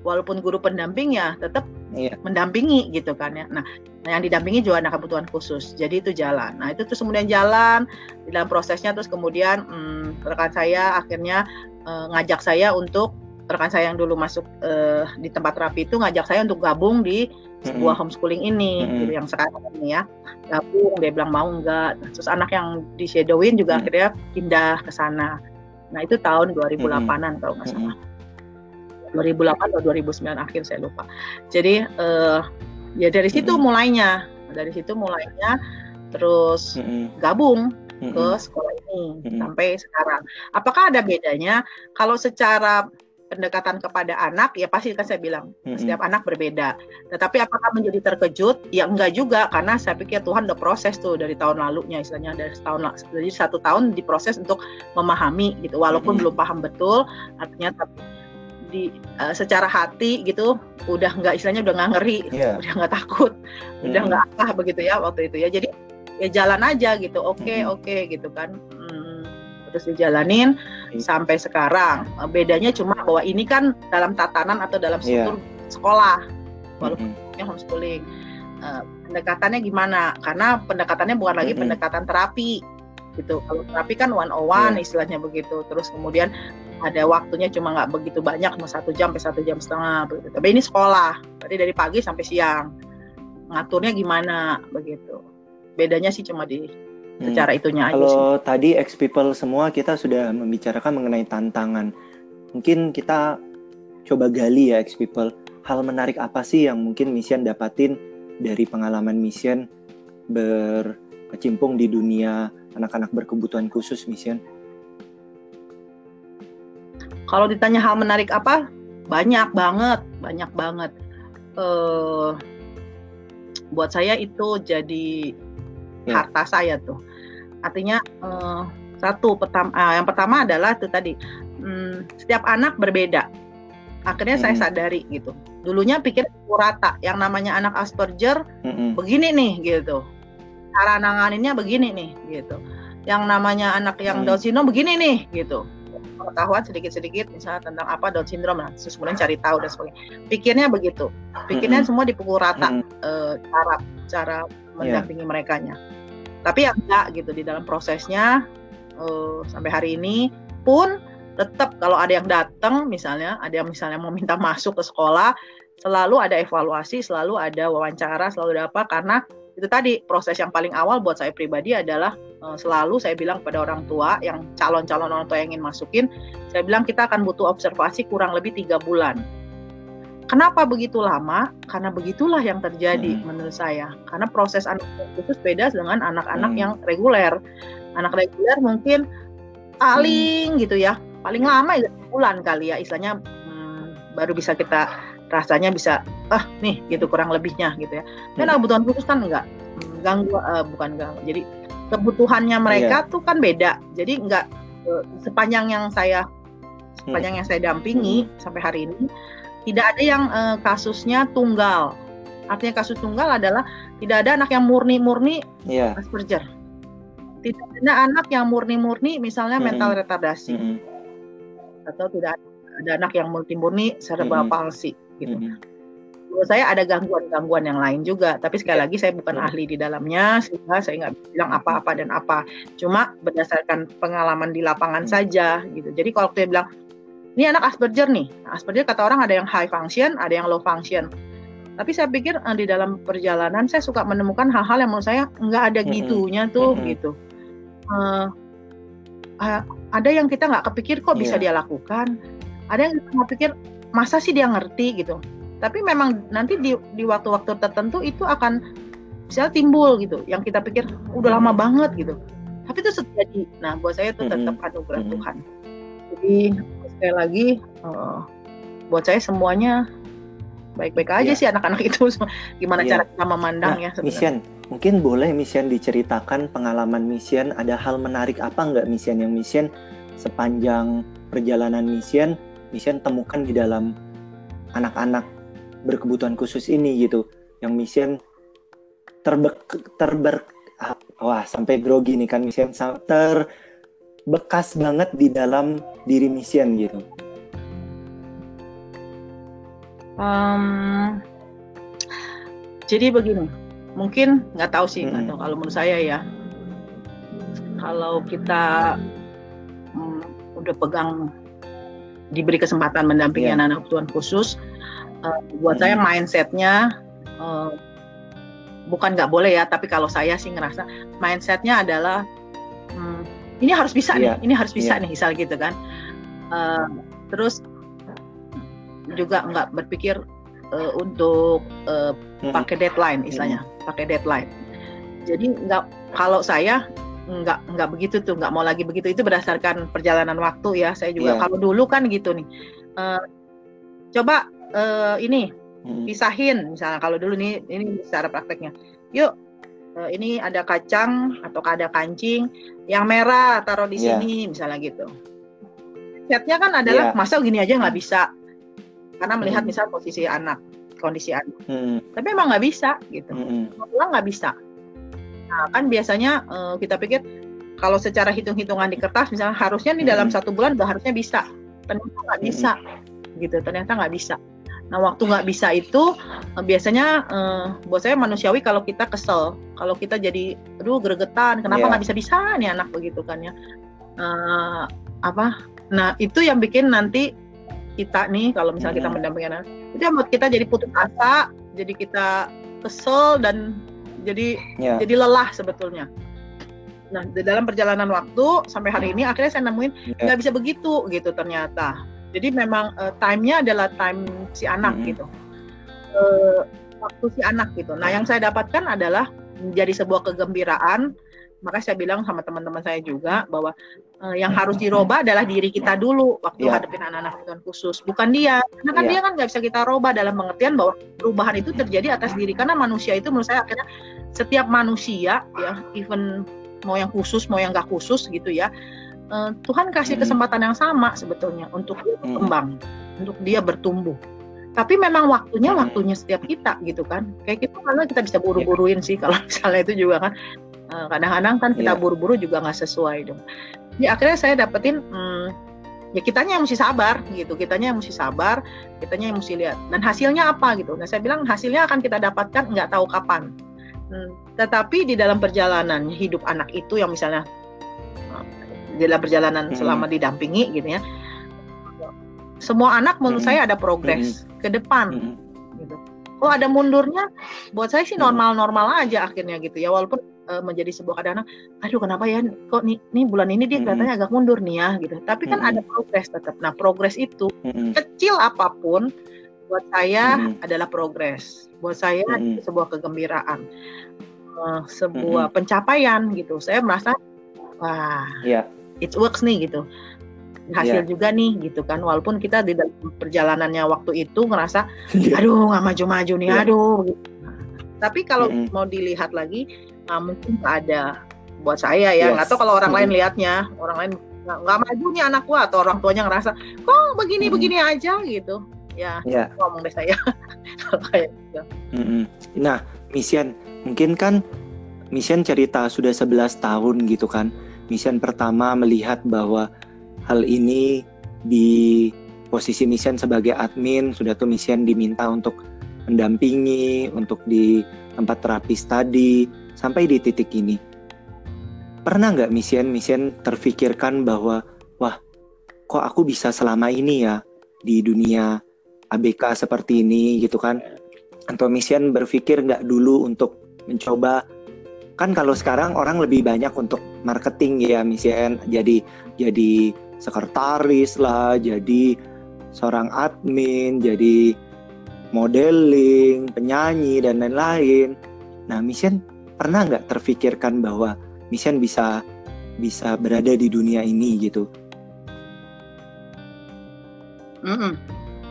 [SPEAKER 3] walaupun guru pendamping ya tetap iya. mendampingi gitu kan ya. Nah, yang didampingi juga anak kebutuhan khusus. Jadi itu jalan. Nah, itu terus kemudian jalan di dalam prosesnya terus kemudian hmm, rekan saya akhirnya uh, ngajak saya untuk rekan saya yang dulu masuk uh, di tempat terapi itu ngajak saya untuk gabung di sebuah mm -hmm. homeschooling ini mm -hmm. gitu yang sekarang ini ya gabung dia bilang mau enggak terus anak yang di shadowin juga mm -hmm. akhirnya pindah ke sana nah itu tahun 2008an mm -hmm. kalau nggak salah 2008 atau 2009 akhir saya lupa. Jadi uh, ya dari situ mm-hmm. mulainya, dari situ mulainya terus mm-hmm. gabung mm-hmm. ke sekolah ini mm-hmm. sampai sekarang. Apakah ada bedanya kalau secara pendekatan kepada anak ya pasti kan saya bilang mm-hmm. setiap anak berbeda. Tetapi apakah menjadi terkejut? Ya enggak juga karena saya pikir Tuhan udah proses tuh dari tahun lalunya istilahnya dari setahun jadi satu tahun diproses untuk memahami gitu walaupun mm-hmm. belum paham betul artinya tapi di uh, secara hati gitu udah nggak istilahnya udah nggak ngeri yeah. udah nggak takut mm. udah nggak apa begitu ya waktu itu ya jadi ya jalan aja gitu oke okay, mm. oke okay, gitu kan hmm, terus dijalanin mm. sampai sekarang bedanya cuma bahwa ini kan dalam tatanan atau dalam iya. struktur yeah. sekolah walaupun mm. homeschooling uh, pendekatannya gimana karena pendekatannya bukan lagi mm. pendekatan terapi gitu kalau terapi kan one on one yeah. istilahnya begitu terus kemudian ada waktunya cuma nggak begitu banyak cuma satu jam sampai satu jam setengah begitu. Tapi ini sekolah, berarti dari pagi sampai siang. Ngaturnya gimana begitu. Bedanya sih cuma di hmm. secara itunya
[SPEAKER 2] aja Kalau tadi ex people semua kita sudah membicarakan mengenai tantangan. Mungkin kita coba gali ya ex people hal menarik apa sih yang mungkin Mission dapatin dari pengalaman Mission berkecimpung di dunia anak-anak berkebutuhan khusus Mission
[SPEAKER 3] kalau ditanya hal menarik apa? Banyak banget banyak banget. Uh, buat saya itu jadi ya. harta saya tuh. Artinya uh, satu pertama uh, yang pertama adalah itu tadi um, setiap anak berbeda. Akhirnya hmm. saya sadari gitu. Dulunya pikir rata. Yang namanya anak Asperger hmm. begini nih gitu cara nanganinnya begini nih gitu yang namanya anak yang hmm. Down syndrome begini nih gitu pengetahuan sedikit-sedikit misalnya tentang apa Down syndrome nah terus kemudian cari tahu dan sebagainya pikirnya begitu pikirnya hmm. semua dipukul rata hmm. uh, cara cara mendampingi yeah. mereka nya tapi ya enggak gitu di dalam prosesnya uh, sampai hari ini pun tetap kalau ada yang datang misalnya ada yang misalnya mau minta masuk ke sekolah selalu ada evaluasi selalu ada wawancara selalu ada apa karena itu tadi proses yang paling awal buat saya pribadi adalah uh, selalu saya bilang kepada orang tua yang calon-calon orang tua yang ingin masukin saya bilang kita akan butuh observasi kurang lebih tiga bulan Kenapa begitu lama? Karena begitulah yang terjadi hmm. menurut saya. Karena proses anak khusus beda dengan anak-anak hmm. yang reguler. Anak reguler mungkin paling hmm. gitu ya, paling lama ya bulan kali ya, istilahnya hmm, baru bisa kita rasanya bisa ah nih gitu kurang lebihnya gitu ya. Dan hmm. kebutuhan khusus kan enggak ganggu uh, bukan ganggu. Jadi kebutuhannya mereka yeah. tuh kan beda. Jadi enggak uh, sepanjang yang saya sepanjang hmm. yang saya dampingi hmm. sampai hari ini tidak ada yang uh, kasusnya tunggal. Artinya kasus tunggal adalah tidak ada anak yang murni-murni yeah. Asperger. Tidak ada anak yang murni-murni misalnya mm -hmm. mental retardasi. Mm -hmm. Atau tidak ada anak yang multi-murni cerebral mm -hmm. palsy gitu. Mm -hmm. Menurut saya ada gangguan-gangguan yang lain juga, tapi sekali yeah. lagi saya bukan -hmm. ahli di dalamnya, sehingga saya nggak bilang apa-apa dan apa. Cuma berdasarkan pengalaman di lapangan mm -hmm. saja gitu. Jadi kalau saya bilang ini anak Asperger nih. Asperger kata orang ada yang high function, ada yang low function. Tapi saya pikir uh, di dalam perjalanan saya suka menemukan hal-hal yang menurut saya nggak ada gitunya tuh mm-hmm. gitu. Uh, uh, ada yang kita nggak kepikir kok bisa yeah. dia lakukan. Ada yang kita nggak pikir masa sih dia ngerti gitu. Tapi memang nanti di, di waktu-waktu tertentu itu akan bisa timbul gitu. Yang kita pikir udah lama banget gitu. Tapi itu terjadi. Nah buat saya itu tetap mm-hmm. anugerah mm-hmm. Tuhan. Jadi sekali lagi uh, buat saya semuanya baik-baik aja yeah. sih anak-anak itu gimana yeah. cara kita memandangnya
[SPEAKER 2] nah, Mission mungkin boleh Mission diceritakan pengalaman Mission ada hal menarik apa nggak Mission yang Mission sepanjang perjalanan Mission Mission temukan di dalam anak-anak berkebutuhan khusus ini gitu yang Mission terbe terber ah, wah sampai grogi nih kan Mission ter bekas banget di dalam diri mission gitu?
[SPEAKER 3] Um, jadi begini, mungkin nggak tahu sih, hmm. tahu kalau menurut saya ya, kalau kita um, udah pegang diberi kesempatan mendampingi yeah. anak-anak kebutuhan khusus, uh, buat hmm. saya mindsetnya uh, bukan nggak boleh ya, tapi kalau saya sih ngerasa mindsetnya adalah um, ini harus bisa yeah. nih, ini harus bisa yeah. nih, misal gitu kan. Uh, terus juga nggak berpikir uh, untuk uh, pakai deadline, istilahnya, mm. pakai deadline. Jadi nggak kalau saya nggak nggak begitu tuh, nggak mau lagi begitu. Itu berdasarkan perjalanan waktu ya. Saya juga yeah. kalau dulu kan gitu nih. Uh, coba uh, ini hmm. pisahin misalnya kalau dulu nih ini secara prakteknya. Yuk uh, ini ada kacang atau ada kancing yang merah taruh di yeah. sini misalnya gitu. Setnya kan adalah yeah. masa gini aja nggak bisa karena melihat hmm. misal posisi anak kondisi anak. Hmm. Tapi emang nggak bisa gitu. Hmm. nggak bisa. Nah kan biasanya uh, kita pikir kalau secara hitung-hitungan di kertas misalnya harusnya nih hmm. dalam satu bulan udah harusnya bisa. Ternyata nggak bisa hmm. gitu. Ternyata nggak bisa. Nah, waktu nggak bisa itu uh, biasanya uh, buat saya manusiawi kalau kita kesel, kalau kita jadi, aduh gregetan, kenapa nggak yeah. bisa-bisa nih anak begitu kan ya? Uh, apa? Nah itu yang bikin nanti kita nih kalau misalnya kita mendampingi anak, itu yang buat kita jadi putus asa, jadi kita kesel dan jadi yeah. jadi lelah sebetulnya. Nah, di dalam perjalanan waktu sampai hari ini akhirnya saya nemuin nggak yeah. bisa begitu gitu ternyata Jadi memang uh, time-nya adalah time si anak hmm. gitu. Uh, waktu si anak gitu. Nah, yang saya dapatkan adalah menjadi sebuah kegembiraan. Maka saya bilang sama teman-teman saya juga bahwa uh, yang harus dirubah adalah diri kita dulu waktu yeah. hadapin anak-anak kebutuhan khusus, bukan dia. Karena kan yeah. dia kan nggak bisa kita rubah dalam pengertian bahwa perubahan itu terjadi atas diri. Karena manusia itu menurut saya akhirnya setiap manusia ya, even mau yang khusus mau yang nggak khusus gitu ya, uh, Tuhan kasih hmm. kesempatan yang sama sebetulnya untuk dia berkembang, hmm. untuk dia bertumbuh tapi memang waktunya hmm. waktunya setiap kita gitu kan kayak gitu karena kita bisa buru-buruin yeah. sih kalau misalnya itu juga kan kadang-kadang kan kita yeah. buru-buru juga nggak sesuai dong jadi akhirnya saya dapetin hmm, ya kitanya yang mesti sabar gitu kitanya yang mesti sabar kitanya yang mesti lihat dan hasilnya apa gitu nah saya bilang hasilnya akan kita dapatkan nggak tahu kapan hmm, tetapi di dalam perjalanan hidup anak itu yang misalnya eh, di dalam perjalanan hmm. selama didampingi gitu ya semua anak menurut hmm. saya ada progres hmm. ke depan. Hmm. Gitu. Oh ada mundurnya, buat saya sih normal-normal aja akhirnya gitu ya. Walaupun uh, menjadi sebuah keadaan, aduh kenapa ya kok nih, nih bulan ini dia kelihatannya agak mundur nih ya gitu. Tapi kan ada progres tetap. Nah progres itu kecil apa pun buat saya adalah progres. Buat saya itu sebuah kegembiraan, uh, sebuah pencapaian gitu. Saya merasa wah, yeah. it works nih gitu hasil yeah. juga nih gitu kan walaupun kita di dalam perjalanannya waktu itu ngerasa yeah. aduh nggak maju-maju nih yeah. aduh gitu. Tapi kalau mm -hmm. mau dilihat lagi nah, mungkin ada buat saya ya nggak yes. tahu kalau orang mm -hmm. lain lihatnya orang lain nggak maju nih anak gua atau orang tuanya ngerasa kok begini mm -hmm. begini aja gitu ya yeah. ngomong deh saya
[SPEAKER 2] kayak gitu. mm -hmm. nah Mission mungkin kan Mission cerita sudah 11 tahun gitu kan Mission pertama melihat bahwa hal ini di posisi Mission sebagai admin sudah tuh Mission diminta untuk mendampingi untuk di tempat terapi tadi sampai di titik ini. Pernah nggak Mission Mission terfikirkan bahwa wah kok aku bisa selama ini ya di dunia ABK seperti ini? Gitu kan? Atau Mission berpikir nggak dulu untuk mencoba? Kan kalau sekarang orang lebih banyak untuk marketing ya Mission jadi jadi sekretaris lah, jadi seorang admin, jadi modeling, penyanyi dan lain-lain. Nah, Mission pernah nggak terfikirkan bahwa Mission bisa bisa berada di dunia ini gitu?
[SPEAKER 3] Mm -mm.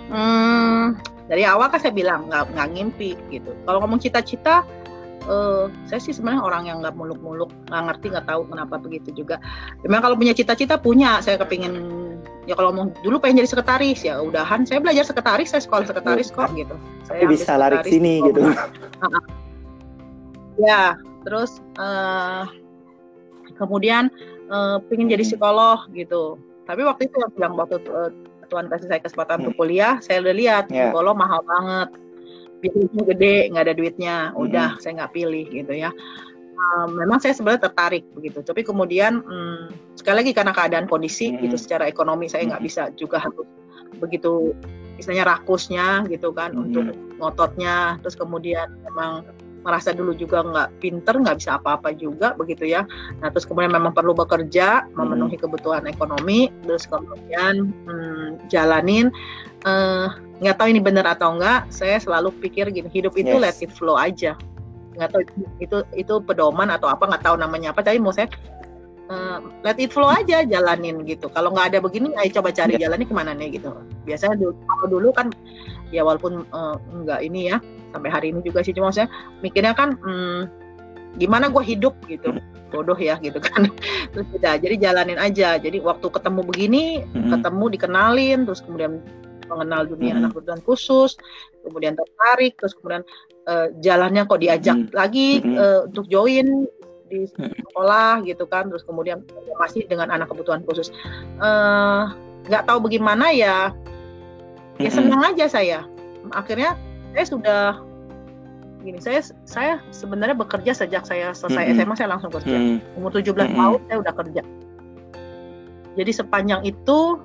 [SPEAKER 3] Hmm, dari awal kan saya bilang nggak nggak ngimpi gitu. Kalau ngomong cita-cita, uh, saya sih sebenarnya orang yang nggak muluk-muluk nggak ngerti nggak tahu kenapa begitu juga. Memang kalau punya cita-cita punya. Saya kepingin ya kalau mau dulu pengen jadi sekretaris ya udahan. Saya belajar sekretaris saya sekolah sekretaris kok gitu. Saya
[SPEAKER 2] bisa lari sini gitu.
[SPEAKER 3] Ya terus uh, kemudian uh, pengen jadi psikolog gitu. Tapi waktu itu yang waktu uh, Tuhan kasih saya kesempatan untuk hmm. kuliah saya udah lihat yeah. psikolog mahal banget bisnisnya gede nggak ada duitnya udah hmm. saya nggak pilih gitu ya um, memang saya sebenarnya tertarik begitu tapi kemudian um, sekali lagi karena keadaan kondisi hmm. gitu secara ekonomi saya nggak hmm. bisa juga harus begitu istilahnya rakusnya gitu kan hmm. untuk ngototnya terus kemudian memang merasa dulu juga nggak pinter nggak bisa apa-apa juga begitu ya. Nah terus kemudian memang perlu bekerja memenuhi kebutuhan ekonomi terus kemudian hmm, jalanin uh, nggak tahu ini benar atau enggak saya selalu pikir gini hidup itu yes. let it flow aja. Nggak tahu itu itu pedoman atau apa nggak tahu namanya apa tapi mau saya uh, let it flow aja jalanin gitu. Kalau nggak ada begini ayo coba cari yeah. jalannya ke mana nih gitu. Biasanya dulu kalau dulu kan ya walaupun uh, nggak ini ya sampai hari ini juga sih cuma saya mikirnya kan hmm, gimana gue hidup gitu bodoh ya gitu kan terus udah jadi jalanin aja jadi waktu ketemu begini hmm. ketemu dikenalin terus kemudian mengenal dunia hmm. anak kebutuhan khusus, kemudian tertarik, terus kemudian uh, jalannya kok diajak hmm. lagi. Uh, untuk join di sekolah gitu kan, terus kemudian masih dengan anak kebutuhan khusus. Eh, nggak uh, tahu bagaimana ya, ya senang aja saya. Akhirnya saya sudah gini saya saya sebenarnya bekerja sejak saya selesai mm -hmm. SMA saya langsung kerja mm -hmm. umur 17 mm -hmm. tahun saya udah kerja jadi sepanjang itu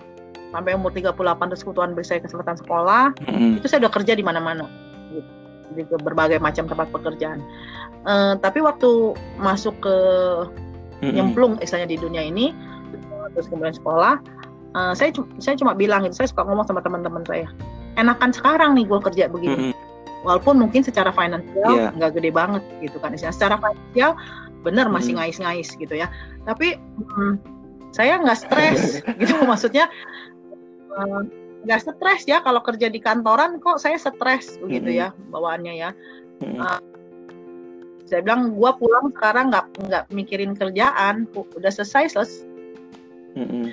[SPEAKER 3] sampai umur 38 terus kebutuhan beri saya kesempatan sekolah itu saya udah kerja di mana-mana gitu. di berbagai macam tempat pekerjaan uh, tapi waktu masuk ke nyemplung istilahnya di dunia ini terus kemudian sekolah uh, saya saya cuma bilang gitu saya suka ngomong sama teman-teman saya enakan sekarang nih gue kerja begini. Mm -hmm. walaupun mungkin secara finansial yeah. nggak gede banget gitu kan secara finansial bener masih ngais-ngais gitu ya. Tapi hmm, saya nggak stres gitu maksudnya eh, nggak uh, stres ya kalau kerja di kantoran kok saya stres begitu ya bawaannya ya. Uh, saya bilang gue pulang sekarang nggak nggak mikirin kerjaan udah selesai selesai. Mm-hmm.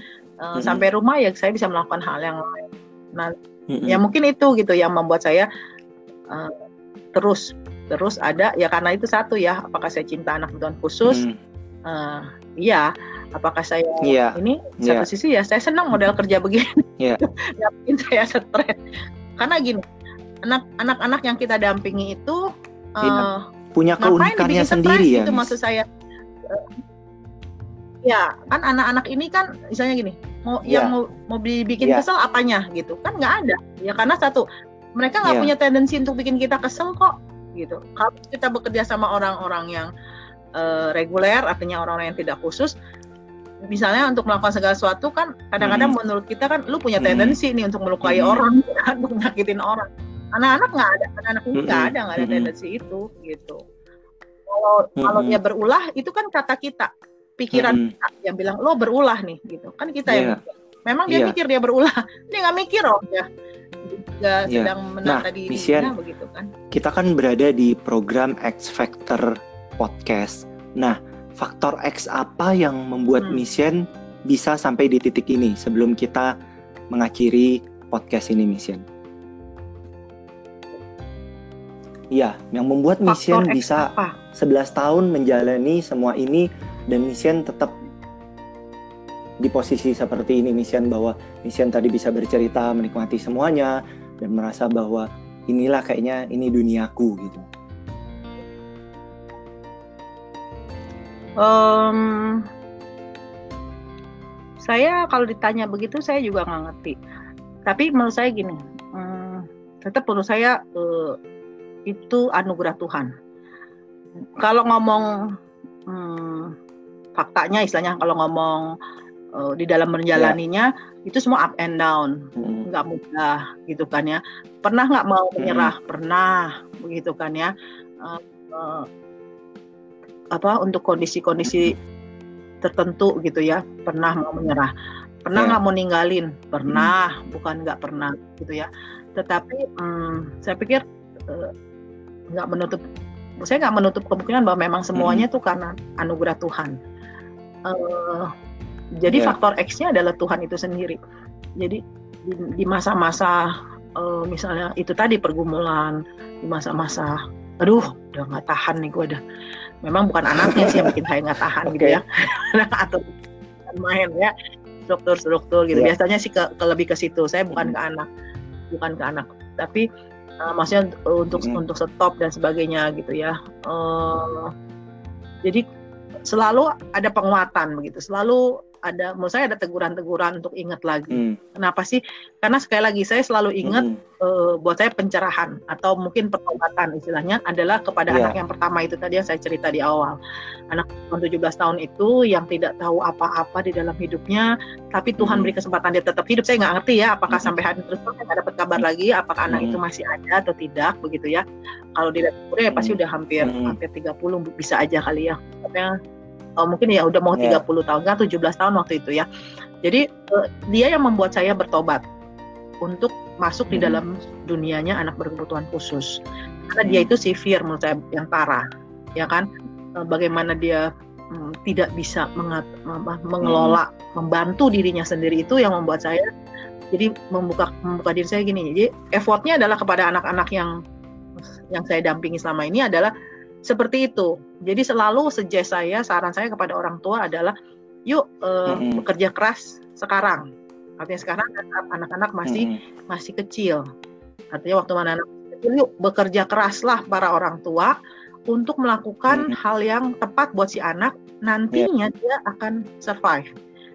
[SPEAKER 3] Uh, sampai rumah ya saya bisa melakukan hal yang lain nah mm-hmm. ya mungkin itu gitu yang membuat saya uh, terus terus ada ya karena itu satu ya apakah saya cinta anak kebutuhan khusus mm. uh, iya apakah saya yeah. ini satu yeah. sisi ya saya senang model kerja begini yeah. bikin saya stres karena gini anak anak-anak yang kita dampingi itu uh,
[SPEAKER 2] punya keunikannya sendiri ya.
[SPEAKER 3] Itu maksud saya. Ya, kan anak-anak ini kan misalnya gini, mau yeah. yang mau mau dibikin yeah. kesel apanya gitu. Kan nggak ada. Ya karena satu, mereka nggak yeah. punya tendensi untuk bikin kita kesel kok gitu. Kalau kita bekerja sama orang-orang yang uh, reguler, artinya orang-orang yang tidak khusus, misalnya untuk melakukan segala sesuatu kan kadang-kadang hmm. menurut kita kan lu punya tendensi hmm. nih untuk melukai hmm. orang, kan, untuk nyakitin orang anak-anak nggak ada anak-anak nggak ada nggak ada tendensi itu gitu kalau kalau dia berulah itu kan kata kita pikiran kita yang bilang lo berulah nih gitu kan kita yeah. yang mikir. memang dia yeah. mikir dia berulah dia nggak mikir oh ya juga yeah. sedang menata nah, dirinya begitu kan
[SPEAKER 2] kita kan berada di program X Factor podcast nah faktor X apa yang membuat hmm. Mission bisa sampai di titik ini sebelum kita mengakhiri podcast ini Mission Iya, yang membuat Mission bisa apa? 11 tahun menjalani semua ini dan Mission tetap di posisi seperti ini Mission bahwa Mission tadi bisa bercerita menikmati semuanya dan merasa bahwa inilah kayaknya ini duniaku gitu.
[SPEAKER 3] Um, saya kalau ditanya begitu saya juga nggak ngerti. Tapi menurut saya gini, um, tetap menurut saya uh, itu anugerah Tuhan. Kalau ngomong hmm, faktanya, istilahnya kalau ngomong uh, di dalam menjalaninya yeah. itu semua up and down, hmm. nggak mudah gitu kan ya. Pernah nggak mau hmm. menyerah? Hmm. Pernah begitu kan ya. Uh, uh, apa untuk kondisi-kondisi tertentu gitu ya pernah mau menyerah pernah ya. nggak yeah. mau ninggalin pernah hmm. bukan nggak pernah gitu ya tetapi hmm, saya pikir nggak menutup saya nggak menutup kemungkinan bahwa memang semuanya hmm. tuh karena anugerah Tuhan. Uh, jadi yeah. faktor X-nya adalah Tuhan itu sendiri. Jadi di masa-masa uh, misalnya itu tadi pergumulan, di masa-masa, aduh udah nggak tahan nih gue udah. Memang bukan anaknya sih yang bikin saya nggak tahan okay. gitu ya, atau main ya struktur-struktur gitu. Yeah. Biasanya sih ke, ke lebih ke situ. Saya bukan hmm. ke anak, bukan ke anak, tapi uh, maksudnya untuk hmm. untuk stop dan sebagainya gitu ya uh, jadi selalu ada penguatan begitu. Selalu ada menurut saya ada teguran-teguran untuk ingat lagi. Hmm. Kenapa sih? Karena sekali lagi saya selalu ingat hmm. uh, buat saya pencerahan atau mungkin pertobatan istilahnya adalah kepada yeah. anak yang pertama itu tadi yang saya cerita di awal. Anak 17 tahun itu yang tidak tahu apa-apa di dalam hidupnya, tapi Tuhan hmm. beri kesempatan dia tetap hidup. Saya nggak ngerti ya apakah hmm. sampai hari terus saya nggak dapat kabar lagi apakah hmm. anak itu masih ada atau tidak begitu ya. Kalau di ya pasti hmm. udah hampir hmm. hampir 30 bisa aja kali ya. Tapi oh, mungkin ya udah mau yeah. 30 tahun kan 17 tahun waktu itu ya. Jadi uh, dia yang membuat saya bertobat untuk masuk hmm. di dalam dunianya anak berkebutuhan khusus. Karena dia hmm. itu severe menurut saya yang parah. Ya kan? Uh, bagaimana dia um, tidak bisa mengat, uh, mengelola, hmm. membantu dirinya sendiri itu yang membuat saya jadi membuka membuka diri saya gini. Jadi effortnya adalah kepada anak-anak yang yang saya dampingi selama ini adalah seperti itu. Jadi selalu suggest saya, saran saya kepada orang tua adalah, yuk uh, mm-hmm. bekerja keras sekarang. Artinya sekarang anak-anak masih mm-hmm. masih kecil. Artinya waktu mana anak kecil, yuk bekerja keraslah para orang tua untuk melakukan mm-hmm. hal yang tepat buat si anak. Nantinya yeah. dia akan survive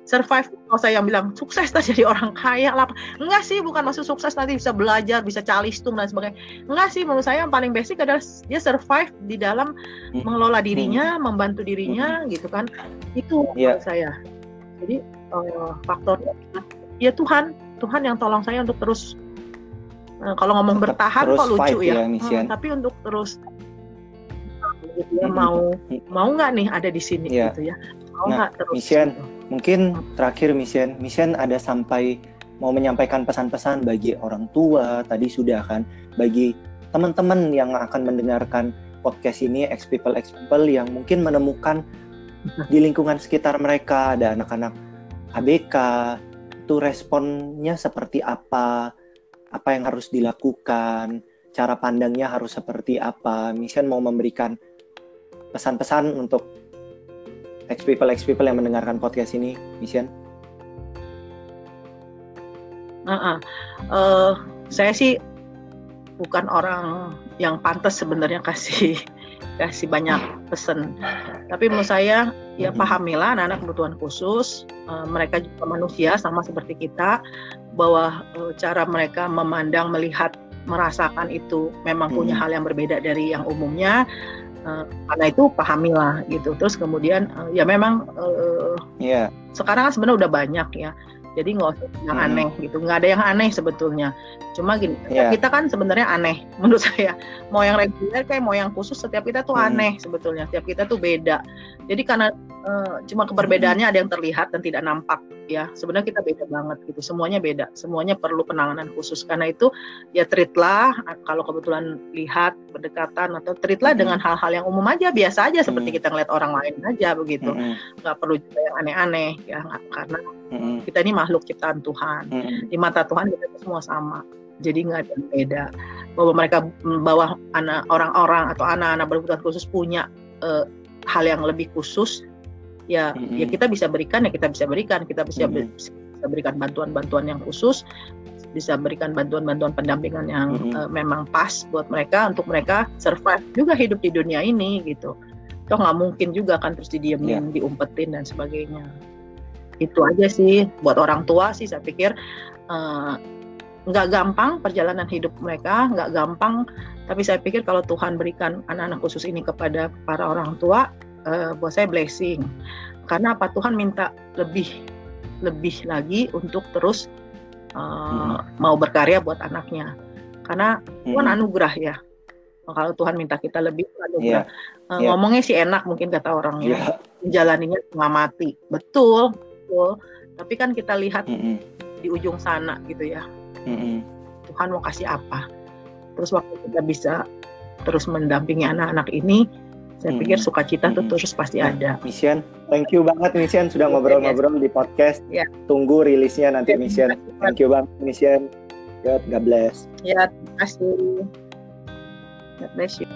[SPEAKER 3] survive kalau saya yang bilang sukses tak jadi orang kaya lah enggak sih bukan maksud sukses nanti bisa belajar bisa calistung dan sebagainya enggak sih menurut saya yang paling basic adalah dia survive di dalam hmm. mengelola dirinya hmm. membantu dirinya hmm. gitu kan itu yeah. menurut saya jadi uh, faktor ya Tuhan Tuhan yang tolong saya untuk terus uh, kalau ngomong Tetap bertahan kok lucu ya, ya hmm, tapi untuk terus gitu ya, mau mau nggak nih ada di sini
[SPEAKER 2] yeah.
[SPEAKER 3] gitu ya
[SPEAKER 2] mau nah, nggak terus Mission, gitu. Mungkin terakhir Mission Mission ada sampai mau menyampaikan pesan-pesan bagi orang tua tadi sudah kan bagi teman-teman yang akan mendengarkan podcast ini ex people ex people yang mungkin menemukan di lingkungan sekitar mereka ada anak-anak ABK itu responnya seperti apa apa yang harus dilakukan cara pandangnya harus seperti apa. Mission mau memberikan pesan-pesan untuk ex people ex people yang mendengarkan podcast ini, Mission?
[SPEAKER 3] Uh -uh. Uh, saya sih bukan orang yang pantas sebenarnya kasih kasih banyak pesan. Tapi menurut saya ya pahamilah anak-anak kebutuhan khusus, uh, mereka juga manusia sama seperti kita, bahwa uh, cara mereka memandang, melihat, merasakan itu memang punya hmm. hal yang berbeda dari yang umumnya uh, karena itu pahamilah gitu terus kemudian uh, ya memang uh, yeah. sekarang kan sebenarnya udah banyak ya jadi nggak usah yang hmm. aneh gitu nggak ada yang aneh sebetulnya cuma gini yeah. kita kan sebenarnya aneh menurut saya mau yang reguler kayak mau yang khusus setiap kita tuh hmm. aneh sebetulnya setiap kita tuh beda jadi karena uh, cuma keperbedaannya ada yang terlihat dan tidak nampak ya sebenarnya kita beda banget gitu semuanya beda semuanya perlu penanganan khusus karena itu ya treatlah kalau kebetulan lihat pendekatan atau treatlah hmm. dengan hal-hal yang umum aja biasa aja seperti hmm. kita ngeliat orang lain aja begitu hmm. nggak perlu juga yang aneh-aneh ya karena hmm. kita ini makhluk ciptaan Tuhan hmm. di mata Tuhan kita semua sama jadi nggak ada yang beda bahwa mereka bahwa anak orang-orang atau anak-anak berkebutuhan khusus punya uh, hal yang lebih khusus ya mm-hmm. ya kita bisa berikan ya kita bisa berikan kita bisa, mm-hmm. bisa berikan bantuan-bantuan yang khusus bisa berikan bantuan-bantuan pendampingan yang mm-hmm. uh, memang pas buat mereka untuk mereka survive juga hidup di dunia ini gitu toh nggak mungkin juga kan terus didiemin yeah. diumpetin dan sebagainya itu aja sih buat orang tua sih saya pikir uh, nggak gampang perjalanan hidup mereka nggak gampang tapi saya pikir kalau Tuhan berikan anak-anak khusus ini kepada para orang tua, uh, buat saya blessing. Karena apa Tuhan minta lebih lebih lagi untuk terus uh, hmm. mau berkarya buat anaknya. Karena Tuhan hmm. anugerah ya. Kalau Tuhan minta kita lebih anugerah. Yeah. Uh, yeah. Ngomongnya sih enak mungkin kata orang ya. Yeah. Menjalaninya nggak mati. Betul, betul. Tapi kan kita lihat mm -hmm. di ujung sana gitu ya. Mm -hmm. Tuhan mau kasih apa? terus waktu kita bisa terus mendampingi anak-anak ini saya hmm. pikir sukacita hmm. tuh terus pasti nah, ada.
[SPEAKER 2] Mission, thank you banget Mission sudah ngobrol-ngobrol di podcast. Ya. Tunggu rilisnya nanti ya, Mission. Thank you banget Mission. God, God bless.
[SPEAKER 3] Ya, terima kasih. God bless you.